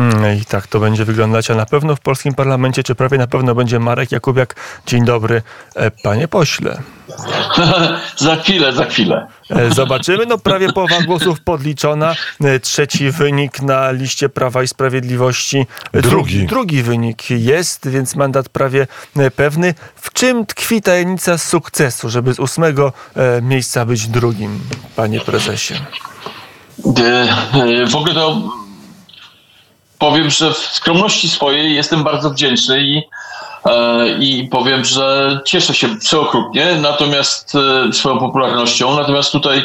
Mm, I tak to będzie wyglądać, a na pewno w polskim parlamencie, czy prawie na pewno będzie Marek Jakubiak. Dzień dobry, e, panie pośle. za chwilę, za chwilę. E, zobaczymy, no prawie połowa głosów podliczona. E, trzeci wynik na liście Prawa i Sprawiedliwości. Drugi. Drugi wynik jest, więc mandat prawie pewny. W czym tkwi tajemnica sukcesu, żeby z ósmego miejsca być drugim, panie prezesie? W ogóle to powiem, że w skromności swojej jestem bardzo wdzięczny i i powiem, że cieszę się przeokrutnie, natomiast e, swoją popularnością, natomiast tutaj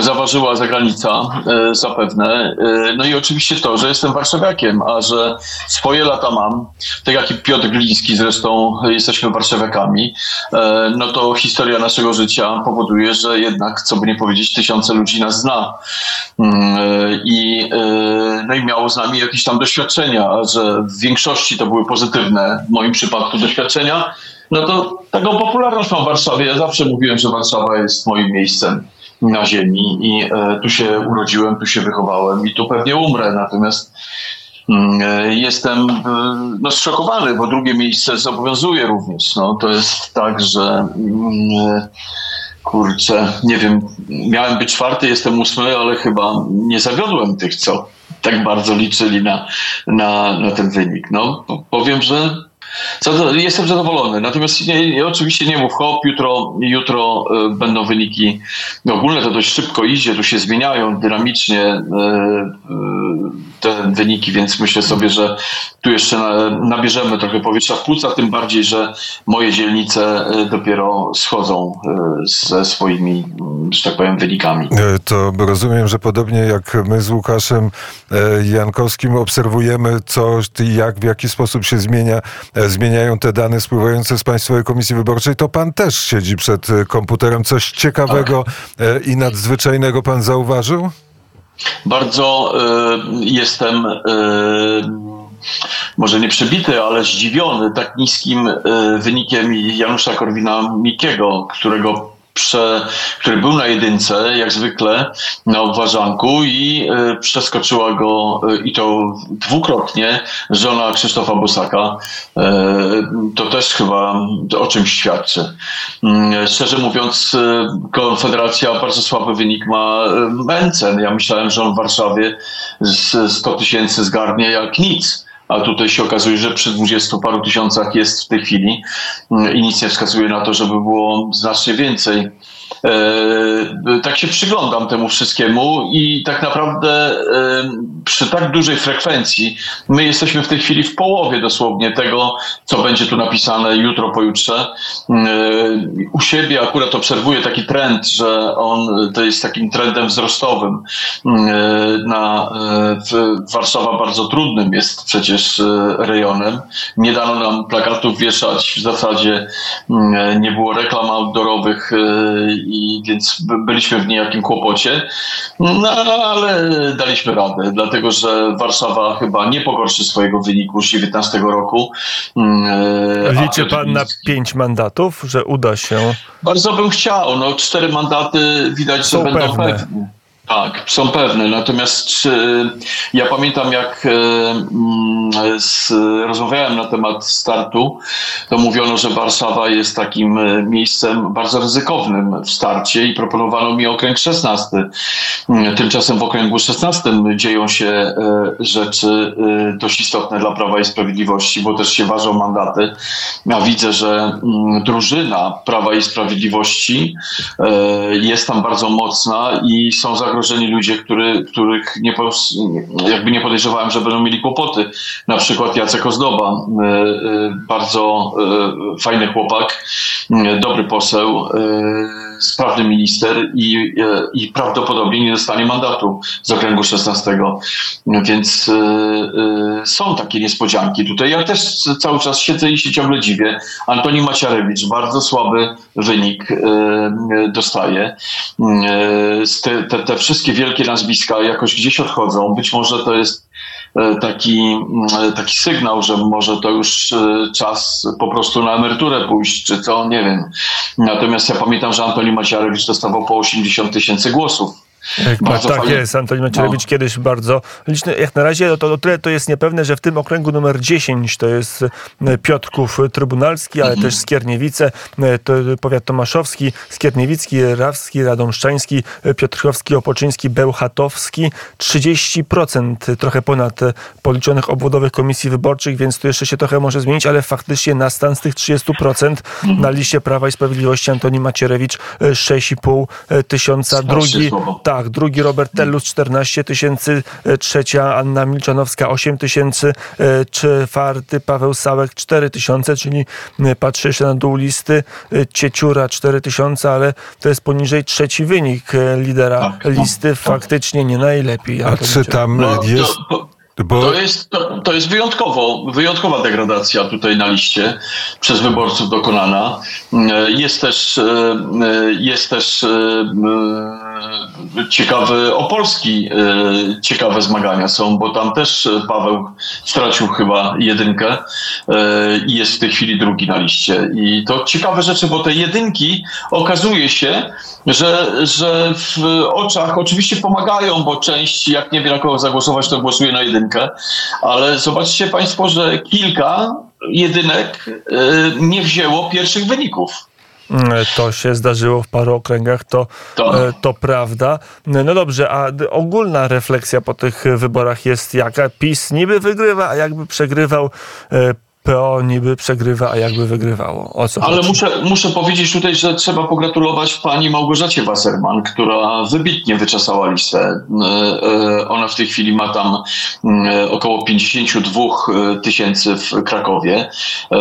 zaważyła zagranica e, zapewne. No i oczywiście to, że jestem warszawiakiem, a że swoje lata mam, tak jak i Piotr Gliński zresztą jesteśmy warszawiakami, no to historia naszego życia powoduje, że jednak, co by nie powiedzieć, tysiące ludzi nas zna. Mm, I, no i miało z nami jakieś tam doświadczenia, że w większości to były pozytywne w moim przypadku przypadku doświadczenia, no to taką popularność mam w Warszawie. Ja zawsze mówiłem, że Warszawa jest moim miejscem na ziemi i e, tu się urodziłem, tu się wychowałem i tu pewnie umrę. Natomiast mm, e, jestem e, no, zszokowany, bo drugie miejsce zobowiązuje również. No, to jest tak, że mm, e, kurczę, nie wiem, miałem być czwarty, jestem ósmy, ale chyba nie zawiodłem tych, co tak bardzo liczyli na, na, na ten wynik. No, powiem, że jestem zadowolony. Natomiast nie, oczywiście nie mów hop, jutro, jutro y, będą wyniki ogólne, to dość szybko idzie, tu się zmieniają dynamicznie y, y, te wyniki, więc myślę sobie, że tu jeszcze nabierzemy trochę powietrza w płuca, tym bardziej, że moje dzielnice dopiero schodzą ze swoimi, że tak powiem, wynikami. To rozumiem, że podobnie jak my z Łukaszem Jankowskim obserwujemy, co jak, w jaki sposób się zmienia zmieniają te dane spływające z Państwowej Komisji Wyborczej, to pan też siedzi przed e, komputerem. Coś ciekawego tak. i nadzwyczajnego pan zauważył? Bardzo y, jestem y, może nie przebity, ale zdziwiony tak niskim y, wynikiem Janusza Korwina-Mikkego, którego prze, który był na jedynce, jak zwykle, na obważanku i y, przeskoczyła go y, i to dwukrotnie żona Krzysztofa Bosaka. Y, to też chyba o czymś świadczy. Mm, szczerze mówiąc, Konfederacja bardzo słaby wynik ma Mencen. Ja myślałem, że on w Warszawie 100 tysięcy zgarnie jak nic a tutaj się okazuje, że przy dwudziestu paru tysiącach jest w tej chwili i nic nie wskazuje na to, żeby było znacznie więcej. E, tak się przyglądam temu wszystkiemu i tak naprawdę e, przy tak dużej frekwencji my jesteśmy w tej chwili w połowie dosłownie tego, co będzie tu napisane jutro, pojutrze. E, u siebie akurat obserwuję taki trend, że on to jest takim trendem wzrostowym. Na, Warszawa bardzo trudnym jest przecież rejonem. Nie dano nam plakatów wieszać, w zasadzie nie było reklam outdoorowych i więc byliśmy w niejakim kłopocie, no ale daliśmy radę, dlatego że Warszawa chyba nie pogorszy swojego wyniku z 19 roku. Mm, Liczy pan na pięć mandatów, że uda się? Bardzo bym chciał, no cztery mandaty widać, że będą pewne. pewne. Tak, są pewne. Natomiast ja pamiętam, jak e, mm, z, rozmawiałem na temat startu, to mówiono, że Warszawa jest takim e, miejscem bardzo ryzykownym w starcie i proponowano mi okręg 16. Mm, tymczasem w okręgu 16 dzieją się rzeczy dość istotne dla Prawa i Sprawiedliwości, bo też się ważą mandaty. Ja widzę, że mm, drużyna Prawa i Sprawiedliwości jest tam bardzo mocna i są zagrożone zagrożeni ludzie, który, których nie, jakby nie podejrzewałem, że będą mieli kłopoty. Na przykład Jacek Ozdoba, e, e, bardzo e, fajny chłopak, dobry poseł, sprawny minister i, i prawdopodobnie nie dostanie mandatu z okręgu 16. Więc są takie niespodzianki tutaj. Ja też cały czas siedzę i się ciągle dziwię. Antoni Maciarewicz, bardzo słaby wynik dostaje. Te, te, te wszystkie wielkie nazwiska jakoś gdzieś odchodzą. Być może to jest e, taki, mm, taki sygnał, że może to już e, czas po prostu na emeryturę pójść, czy co, nie wiem. Natomiast ja pamiętam, że Antoni Maciarewicz dostawał po 80 tysięcy głosów bardzo tak fajnie. jest, Antoni Macierewicz No. kiedyś bardzo liczny. Jak na razie to o tyle to jest niepewne, że w tym okręgu numer 10 to jest e, Piotrków Trybunalski, ale też Skierniewice, e, to powiat tomaszowski, Skierniewicki, Rawski, Radomszczański, e, Piotrkowski, Opoczyński, Bełchatowski. 30% trochę ponad e, policzonych obwodowych komisji wyborczych, więc tu jeszcze się trochę może zmienić, ale faktycznie na stan z tych 30% na liście Prawa i Sprawiedliwości Antoni Macierewicz e, 6,5 tysiąca. Drugi, słabo. Tak, drugi Robert Tellus 14 tysięcy, e, trzecia Anna Milczanowska 8 tysięcy, e, czwarty Paweł Sałek 4 tysiące, czyli e, patrzę jeszcze na dół listy, Cieciura 4 tysiące, ale to jest poniżej trzeci wynik lidera Tak, listy, tak. faktycznie nie najlepiej. A czy tam No, jest... to, Bo to jest, to, to jest wyjątkowo, wyjątkowa degradacja tutaj na liście przez wyborców dokonana. E, Jest też, e, e, jest też ciekawy Opolski, ciekawe zmagania są, bo tam też Paweł stracił chyba jedynkę i jest w tej chwili drugi na liście. I to ciekawe rzeczy, bo te jedynki okazuje się, że, że w oczach oczywiście pomagają, bo część, jak nie wie na kogo zagłosować, to głosuje na jedynkę, ale zobaczcie Państwo, że kilka jedynek e, nie wzięło pierwszych wyników. Mm, To się zdarzyło w paru okręgach, to, Tak. e, to prawda. No dobrze, a ogólna refleksja po tych wyborach jest jaka? PiS niby wygrywa, a jakby przegrywał, e, PO niby przegrywa, a jakby wygrywało. O co Ale chodzi? muszę, muszę powiedzieć tutaj, że trzeba pogratulować pani Małgorzacie Wasserman, która wybitnie wyczesała listę. E, e, Ona w tej chwili ma tam mm, około 52 tysięcy w Krakowie E,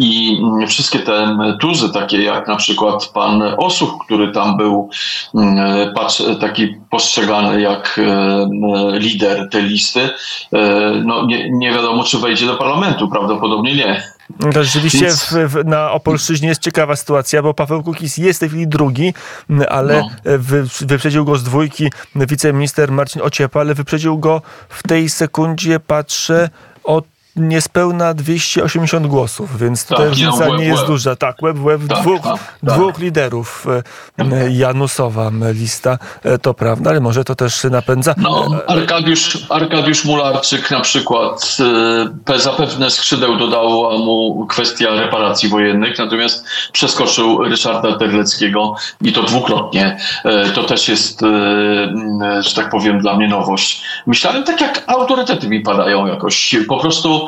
i wszystkie te tuzy, takie jak na przykład pan Osuch, który tam był patrz, taki postrzegany jak e, lider tej listy, e, no nie, nie wiadomo, czy wejdzie do parlamentu, prawdopodobnie nie. To Rzeczywiście Więc- w, w, na Opolszczyźnie jest ciekawa sytuacja, bo Paweł Kukiz jest w tej chwili drugi, ale No. wy, wyprzedził go z dwójki wiceminister Marcin Ociepa, ale wyprzedził go w tej sekundzie, patrzę, o niespełna 280 głosów, więc tutaj Tak, różnica nie, łeb, nie jest łeb. duża. Tak, łeb w łeb Tak, dwóch, tak, tak. dwóch liderów. e, Janusowa lista, e, to prawda, ale może to też napędza. No, Arkadiusz, Arkadiusz Mularczyk na przykład e, zapewne skrzydeł dodała mu kwestia reparacji wojennych, natomiast przeskoczył Ryszarda Terleckiego i to dwukrotnie. E, To też jest, e, że tak powiem, dla mnie nowość. Myślałem tak, jak autorytety mi padają jakoś. Po prostu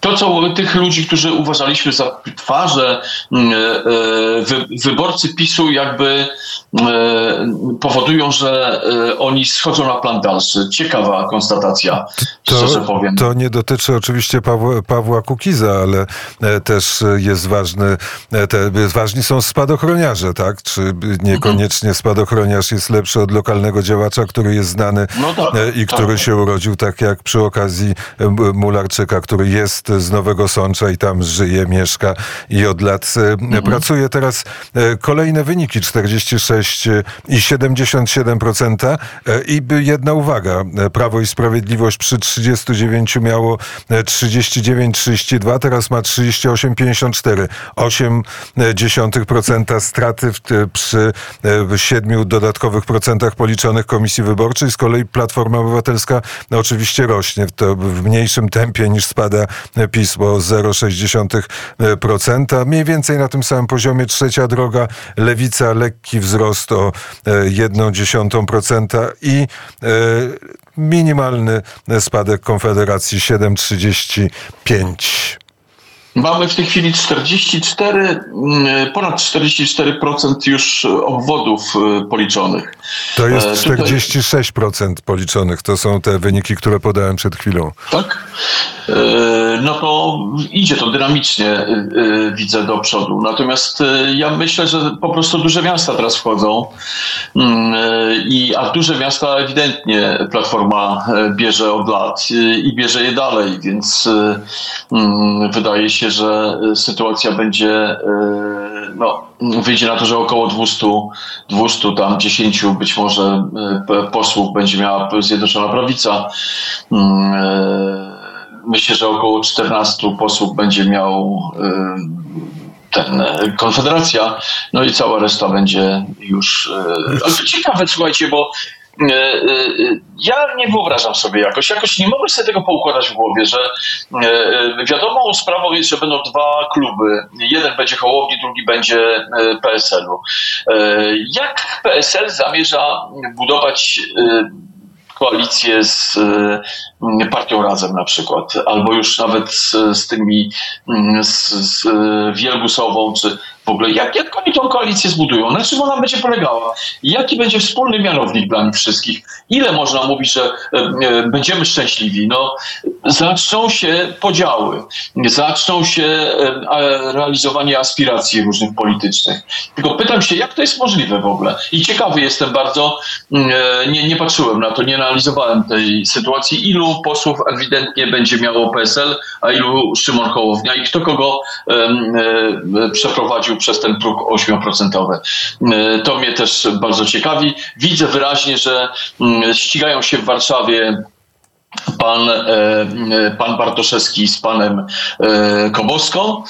to, co tych ludzi, którzy uważaliśmy za twarze, mm, e, wy, wyborcy PiSu jakby e, powodują, że e, oni schodzą na plan dalszy. Ciekawa konstatacja, szczerze To, powiem. to nie dotyczy oczywiście Pawła, Pawła Kukiza, ale e, też e, jest ważny, e, te, ważni są spadochroniarze, tak? Czy niekoniecznie spadochroniarz jest lepszy od lokalnego działacza, który jest znany No tak, e, i tak. który się urodził, tak jak przy okazji e, Mularczyka, który jest z Nowego Sącza i tam żyje, mieszka i od lat e, Mhm. pracuje. Teraz e, kolejne wyniki 46 i 77% e, i jedna uwaga, e, Prawo i Sprawiedliwość przy 39 miało e, 39,32, teraz ma 38,54. 0,8% straty przy e, siedmiu dodatkowych procentach policzonych Komisji Wyborczej. Z kolei Platforma Obywatelska oczywiście rośnie to w mniejszym tempie niż spada e, PiS, bo 0,6%. Mniej więcej na tym samym poziomie trzecia droga, Lewica lekki wzrost o e, 1,1% i e, minimalny spadek Konfederacji 7,35%. Mamy w tej chwili 44, mm, ponad 44% już obwodów e, policzonych. To E, jest tutaj- 46% policzonych. To są te wyniki, które podałem przed chwilą. Tak? E, No to idzie to dynamicznie, e, e, widzę do przodu. Natomiast e, ja myślę, że po prostu duże miasta teraz wchodzą, Mm, e, i, a duże miasta ewidentnie Platforma e, bierze od lat e, i bierze je dalej, więc e, mm, wydaje się, że e, sytuacja będzie, e, no, wyjdzie na to, że około 200, 200 tam 10 być może p- posłów będzie miała Zjednoczona Prawica. Mm, Myślę, że około 14 posłów będzie miał ten Konfederacja, no i cała reszta będzie już. Ale to ciekawe, słuchajcie, bo ja nie wyobrażam sobie jakoś, jakoś nie mogę sobie tego poukładać w głowie, że e, wiadomą sprawą jest, że będą dwa kluby. Jeden będzie Hołowni, drugi będzie PSL-u. Jak PSL zamierza budować koalicję z partią Razem na przykład, albo już nawet z, z tymi, z, z Wielgusową, czy w ogóle, jak, jak oni tą koalicję zbudują? Na czym ona będzie polegała? Jaki będzie wspólny mianownik dla nich wszystkich? Ile można mówić, że e, e, będziemy szczęśliwi? No, zaczną się podziały, zaczną się e, realizowanie aspiracji różnych politycznych. Tylko pytam się, jak to jest możliwe w ogóle? I ciekawy jestem bardzo, mm, e, nie, nie patrzyłem na to, nie analizowałem tej sytuacji, ilu posłów ewidentnie będzie miało PSL, a ilu Szymon Hołownia i kto kogo e, przeprowadził przez ten próg 8%. E, to mnie też bardzo ciekawi. Widzę wyraźnie, że mm, ścigają się w Warszawie pan, e, pan Bartoszewski z panem e, Koboską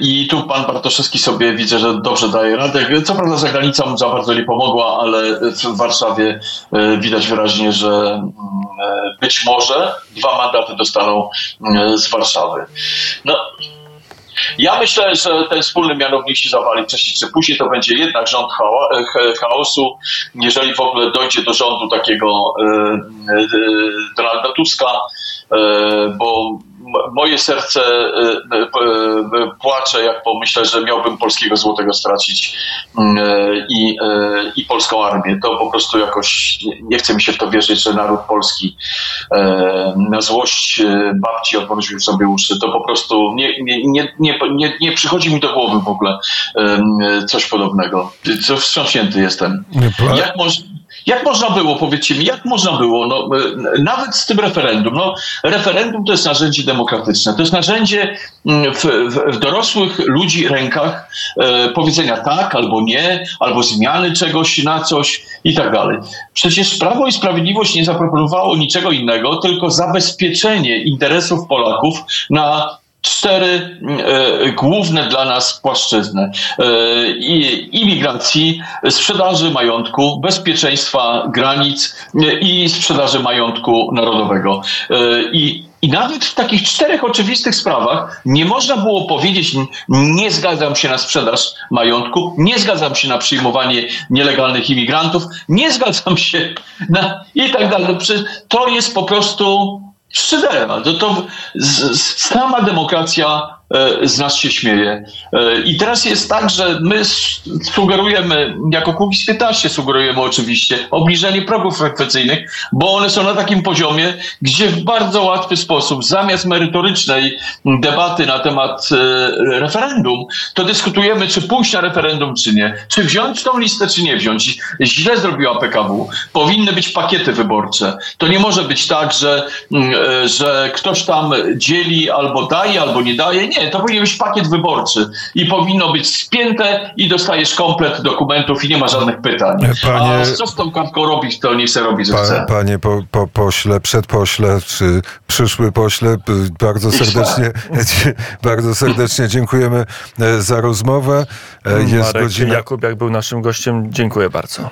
i tu pan Bartoszewski sobie widzę, że dobrze daje radę. Co prawda za granicą za bardzo nie pomogła, ale w Warszawie widać wyraźnie, że być może dwa mandaty dostaną z Warszawy. No, ja myślę, że ten wspólny mianownik się zawali wcześniej czy później. To będzie jednak rząd chaosu. Jeżeli w ogóle dojdzie do rządu takiego e, e, Donalda Tuska, e, bo moje serce e, e, płacze, jak pomyślę, że miałbym polskiego złotego stracić mm, i, i polską armię. To po prostu jakoś nie chce mi się w to wierzyć, że naród polski na złość babci odmroził sobie uszy. To po prostu nie, nie, nie, nie, nie przychodzi mi do głowy w ogóle coś podobnego. Co wstrząśnięty jestem. Jak można jak można było, powiedzcie mi, jak można było, no, e, nawet z tym referendum, no, referendum to jest narzędzie demokratyczne, to jest narzędzie mm, w, w, w dorosłych ludzi rękach e, powiedzenia tak albo nie, albo zmiany czegoś na coś i tak dalej. Przecież Prawo i Sprawiedliwość nie zaproponowało niczego innego, tylko zabezpieczenie interesów Polaków na cztery e, główne dla nas płaszczyzny. E, imigracji, sprzedaży majątku, bezpieczeństwa granic e, i sprzedaży majątku narodowego. E, I i nawet w takich czterech oczywistych sprawach nie można było powiedzieć, nie zgadzam się na sprzedaż majątku, nie zgadzam się na przyjmowanie nielegalnych imigrantów, nie zgadzam się na i tak dalej. To jest po prostu szyderna. To, to sama demokracja z nas się śmieje. E, I teraz jest tak, że my sugerujemy, jako Kukiz 15 sugerujemy oczywiście obniżenie progów frekwencyjnych, bo one są na takim poziomie, gdzie w bardzo łatwy sposób, zamiast merytorycznej debaty na temat e, referendum, to dyskutujemy, czy pójść na referendum, czy nie. Czy wziąć tą listę, czy nie wziąć. Źle zrobiła PKW. Powinny być pakiety wyborcze. To nie może być tak, że, że ktoś tam dzieli albo daje, albo nie daje. Nie, to powinien być pakiet wyborczy i powinno być spięte i dostajesz komplet dokumentów i nie ma żadnych pytań. Panie, A co z tą kartką robić, to nie chce robić, co pa, chce. Panie po, po, pośle, przedpośle, czy przyszły pośle, bardzo serdecznie, bardzo serdecznie dziękujemy e, za rozmowę. E, jest Marek godzina... Jakub, jak był naszym gościem, dziękuję bardzo.